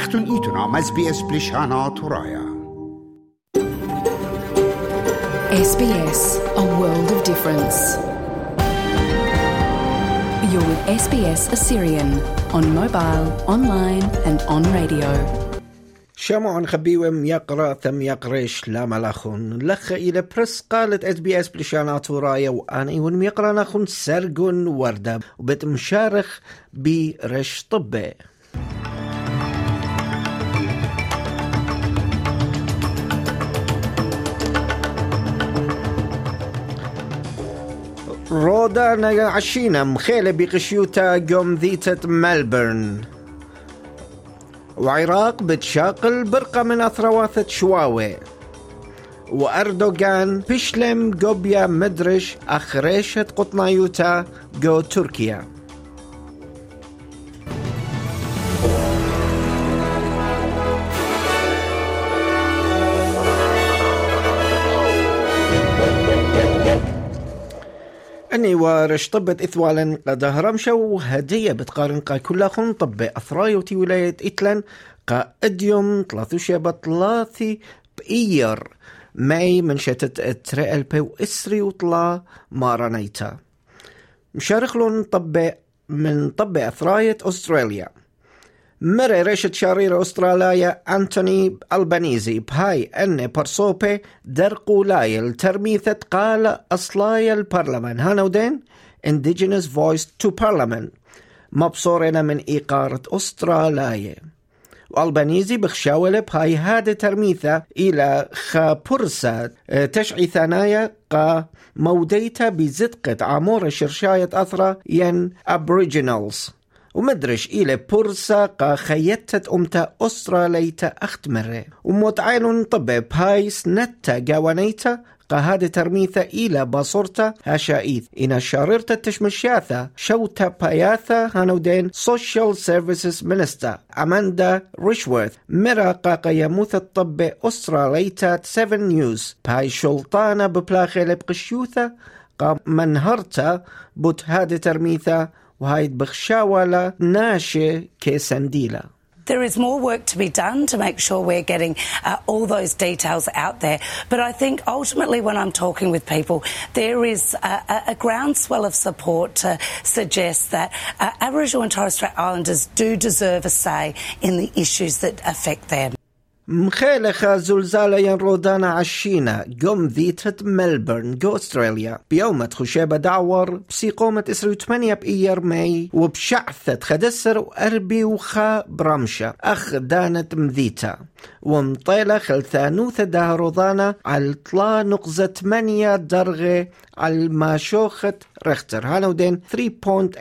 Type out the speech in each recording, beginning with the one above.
اختون ایتونا مز بی إس بلیشانا تورایا SBS, a world of difference. You're with SBS Assyrian on mobile, online, and on radio. شمعون خبيوم يقرأ ثم يقريش لا ملاخون لخ إلى برس قالت إس بي إس بلشانات ورايا وأنا يون يقرأ ناخون سرقون وردة وبت مشارخ برش طبي رودا عشينا مخيلة بقشيوتا قوم ذيتة ملبورن وعراق بتشاقل برقة من أثرواثة شواوي. وأردوغان بيشلم قوبيا مدرش أخريشة قطنايوتا جو تركيا. أني ورش طبت إثوالا قد هرمشة وهدية بتقارن قا كلها خن طب أثرايوتي ولاية إتلان قا أديوم تلاثوشة بطلاثي بإير ماي من شتت تريال بي وإسري وطلا مارانيتا مشارخلون طب من طب أثراية أستراليا. مرة رشد شرير أستراليا أنتوني ألبانيزي بهاي أن برصوبة درقو لايل ترميثة قال أصلاي البرلمان. هانودين Indigenous Voice to Parliament. مبصورنا من إيقارة أستراليا. وألبانيزي بخشاولة بهاي هذا ترميثة إلى خابرسة. تشعي ثنايا قا موديتا بزدقة عمورة شرشاية أثرة ين أبريجينالز ومدرش إلى بورسا قا خيتت أمتا أستراليتا أختمرة ومتعين طبع بايس نتا قوانيتا قا هذا ترميثا إلى باصورتا هاشايث إن شاررتا تشمشياثا شوتا باياثا هانودين سوشيال سيرفيسز مينيستا أماندا ريشورث. مرا قا قيموث الطب أستراليتا 7 نيوز. باي شلطانة ببلاخي بقشيوثا قا منهرتا بوت هذا ترميثا There is more work to be done to make sure we're getting uh, all those details out there. But I think ultimately, when I'm talking with people, there is a, a groundswell of support to suggest that uh, Aboriginal and Torres Strait Islanders do deserve a say in the issues that affect them. مخالخة زلزال ينرودانا عشينا. قوم ذيتة ملبورن جو أستراليا. بيوم خشابة دعور بسيقومة اسري وثمانية بإير ماي وبشعثة خدسر وأربي وخا برمشة أخ دانت مذيتا. ومطيلة خلثانوثة دهرودانا على طلا نقزة 8 درجة على ماشوخة رختر هانودين 3.8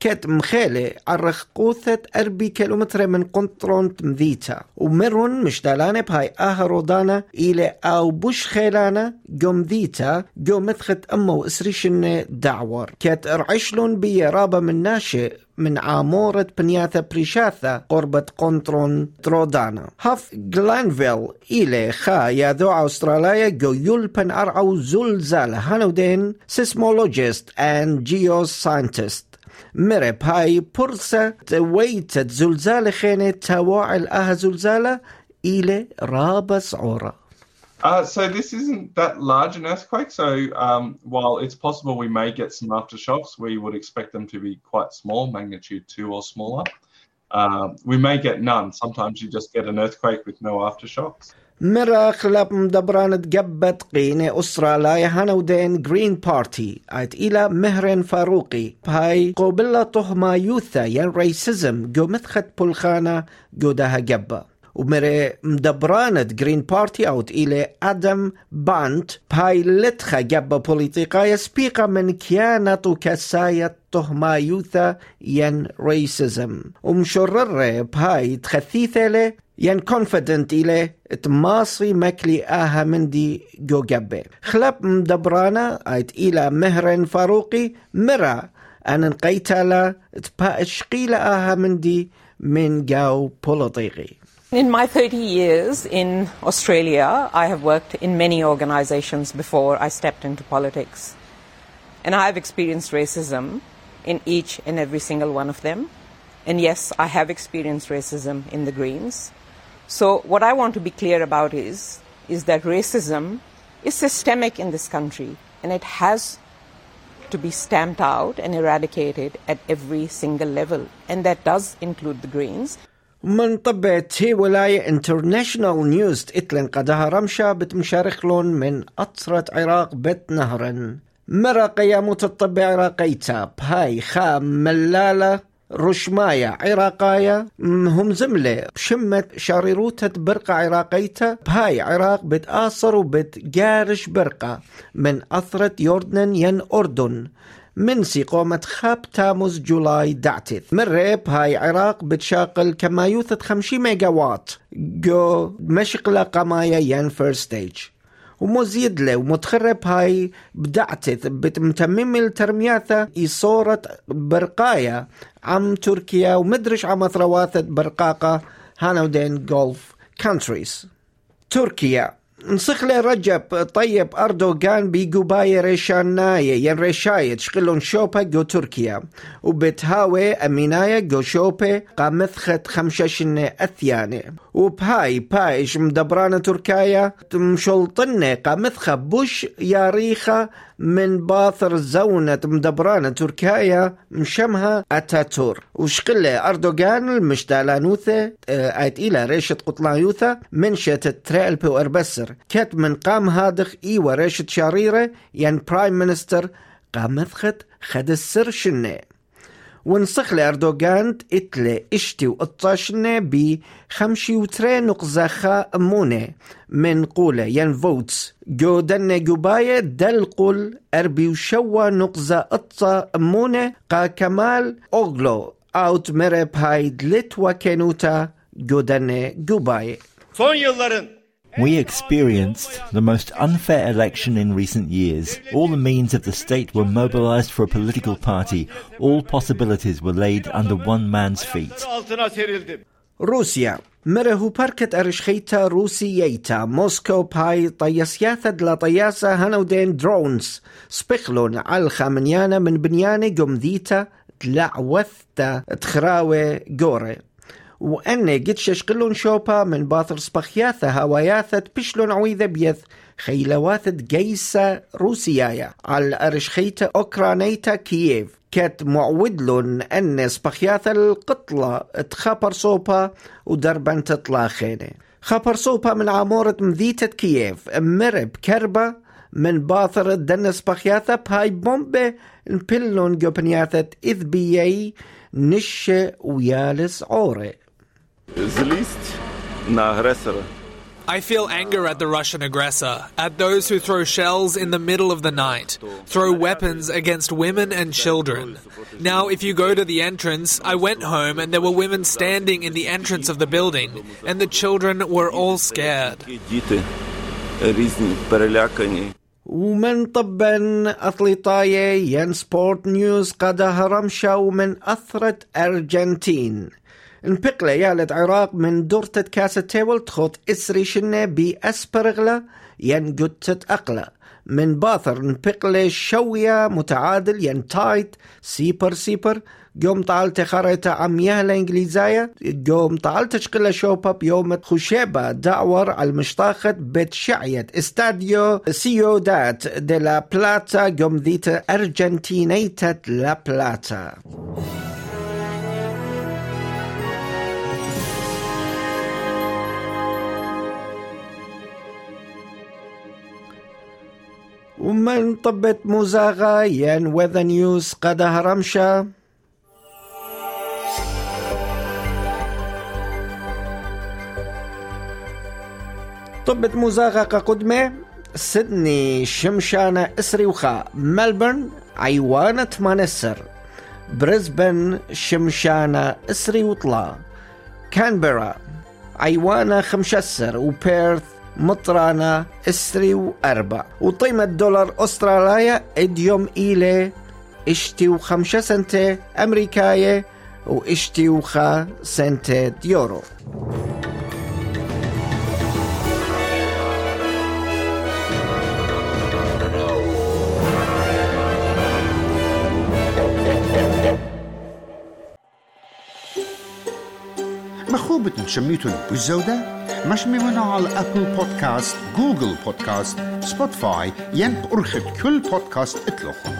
كت مخيلة على رخقوثة أربي كيلومتر من قنطرون مذيتا ومرون مش دالانة بهاي أهرودانا إلى أو بوش خيلانا قوم ذيتا قوم مثخت أمه وإسريشن دعور كت رعشلون بيرابة من ناشئ من عامورة بنياثا بريشاثا قربة قنطرون ترودانا. هف جلانفيل إلى خا ياذو أستراليا جو يلبن أرعو زلزال هانودين سيسمولوجيست and geoscientist مرب هاي برسة ويتت زلزال خينة تواعل أها زلزالة إلى رابس عورة Uh, so this isn't that large an earthquake. So um, while it's possible we may get some aftershocks, we would expect them to be quite small, magnitude two or smaller. Uh, we may get none. Sometimes you just get an earthquake with no aftershocks. مرة خلاب مدبران تقبت قينة أستراليا هنودين جرين بارتي عيد إلى مهرن فاروقي بهاي قوبلة طهما يوثا ين ريسيزم جو متخت بلخانة جو داها قبة مدبرانة جرين بارتي أوت إلى أدم بانت لتخا جبة بوليتيقايا سبيقة من كيانة وكساية تهما يوثا ين ريسيزم ومشرر بهاي تخثيثة له ين كونفيدنت إلى تماصي مكلي آها مندي جو جبة خلب مدبرانا آيت إلى مهرن فاروقي مرا أن نقيتالا تبا اشقيل آها مندي من جو بوليتيقي. In my 30 years in Australia, I have worked in many organizations before I stepped into politics. And I have experienced racism in each and every single one of them. And yes, I have experienced racism in the Greens. So, what I want to be clear about is, is that racism is systemic in this country and it has to be stamped out and eradicated at every single level. And that does include the Greens. من طبعت هي ولاية انترناشنال نيوز إتلن قدها رمشة بتمشارخلون من أطرة عراق بيت نهرن. مرا قياموت الطب عراقيتا بهاي خام ملالة رشماية عراقاية هم زملة. بشمة شاريروتة برقة عراقيتا. بهاي عراق بتآصر وبتجارش برقة. من أثرة يوردن ين أردن. من سيقومة خاب تاموز جولاي دعتث من ريب هاي عراق بتشاقل كمايوثة 50 ميجا وات جو مشقلة قمايا ين فيرست ستيج ومزيد له ومتخرب هاي بدعتث بتمتمم الترمياثة إصورة برقايا عم تركيا ومدرش عم ثرواثة برقاقة هانودين جولف كانتريز تركيا. نسخلي رجب. طيب أردوغان بيقوباي ريشاناية ين ريشايت شقلون شوبا جو تركيا. وبتهاوي أميناية جو شوبي قامثخت خمششن أثياني وبهاي بايش مدبرانة تركايا مشلطنة قامثخة بوش ياريخة من باثر زونة مدبرانة تركايا مشمها أتاتور. وشقلة أردوغان المشتالانوثة آيت إلى ريشة قطلايوثة من شت تريل أربسر كت من قام هادخ إيوة ريشة شاريرة ين برايم منستر قامثخت خد السر شنه ونسخ لأردوغان إتلي إشتي وقطاشنا ب خمشي وتري نقزخا أمونة من قولة ين فوتس جو دن جوباية دل قول أربي وشوا نقزة قطة أمونة قا كمال أغلو أوت مرب هايد لتوا كنوتا جو دن جوباية Son yılların We experienced the most unfair election in recent years. All the means of the state were mobilized for a political party. All possibilities were laid under one man's feet. altına serildim. روسيا مره بركة أرشخيتا روسييتا موسكو باي طياسياثة دلا طياسة هنودين درونز سبخلون على خامنيانا من بنيانة قمذيتا تلعوثتا تخراوي جوري وأن قد ششقلون شوبا من باثر سبخياثة هواياثة بشلون عويذة بيث خيلواثة جيسة روسيايا. على أرشخيتا أوكرانيتا كييف. كات معودلون أن سبخياثة القطلة تخابر صوبا ودربان تطلع خينة. خابر صوبا من عمورة مذيتة كييف. مرب كربة من باثر دنس بخياثة بهاي بومبة. نبلون جوبنياثة إذ بيي نشة ويالس عوري Злість на агресора. I feel anger at the Russian aggressor, at those who throw shells in the middle of the night, throw weapons against women and children. Now, if you go to the entrance, I went home and there were women standing in the entrance of the building, and the children were all scared. Діти різні, перелякані. ومن طبا أطليطاية ين سبورت نيوز قد هرمشا ومن أثرة أرجنتين انبقلة يالد عراق من دورتة كاسة تيبل تخوت إسري شنة بأسبرغلة ين قدتة أقلة من باثر نبقلة شوية متعادل ين تايت سيبر سيبر. قوم طالت خريطة عمياه الإنجليزية قوم طالت شقلة شوبا بيوم خشيبة دعور على المشطاخة بيت شعية. استاديو سيودات دي لا بلاتا. قوم ذيتا أرجنتينيتا لا بلاتا. ومن طبت مزاغة ين وذا نيوز قد هرمشا. طبت مزاغة قدمة سيدني شمشانة إسري وخا ملبورن عيوانة مانسر بريسبن شمشانة إسري وطلا. كانبرا عيوانة خمشسر وبيرث مطرانة إسري وأربع. وقيمة دولار أستراليا إديوم إيلي إشتي وخمسة سنتة أمريكاية وإشتي وخا سنتة يورو. مخوبة تشميتون بالزودة مش ممنوع على أبل بودكاست جوجل بودكاست سبوتفاي ين أرخد كل بودكاست اتلوخن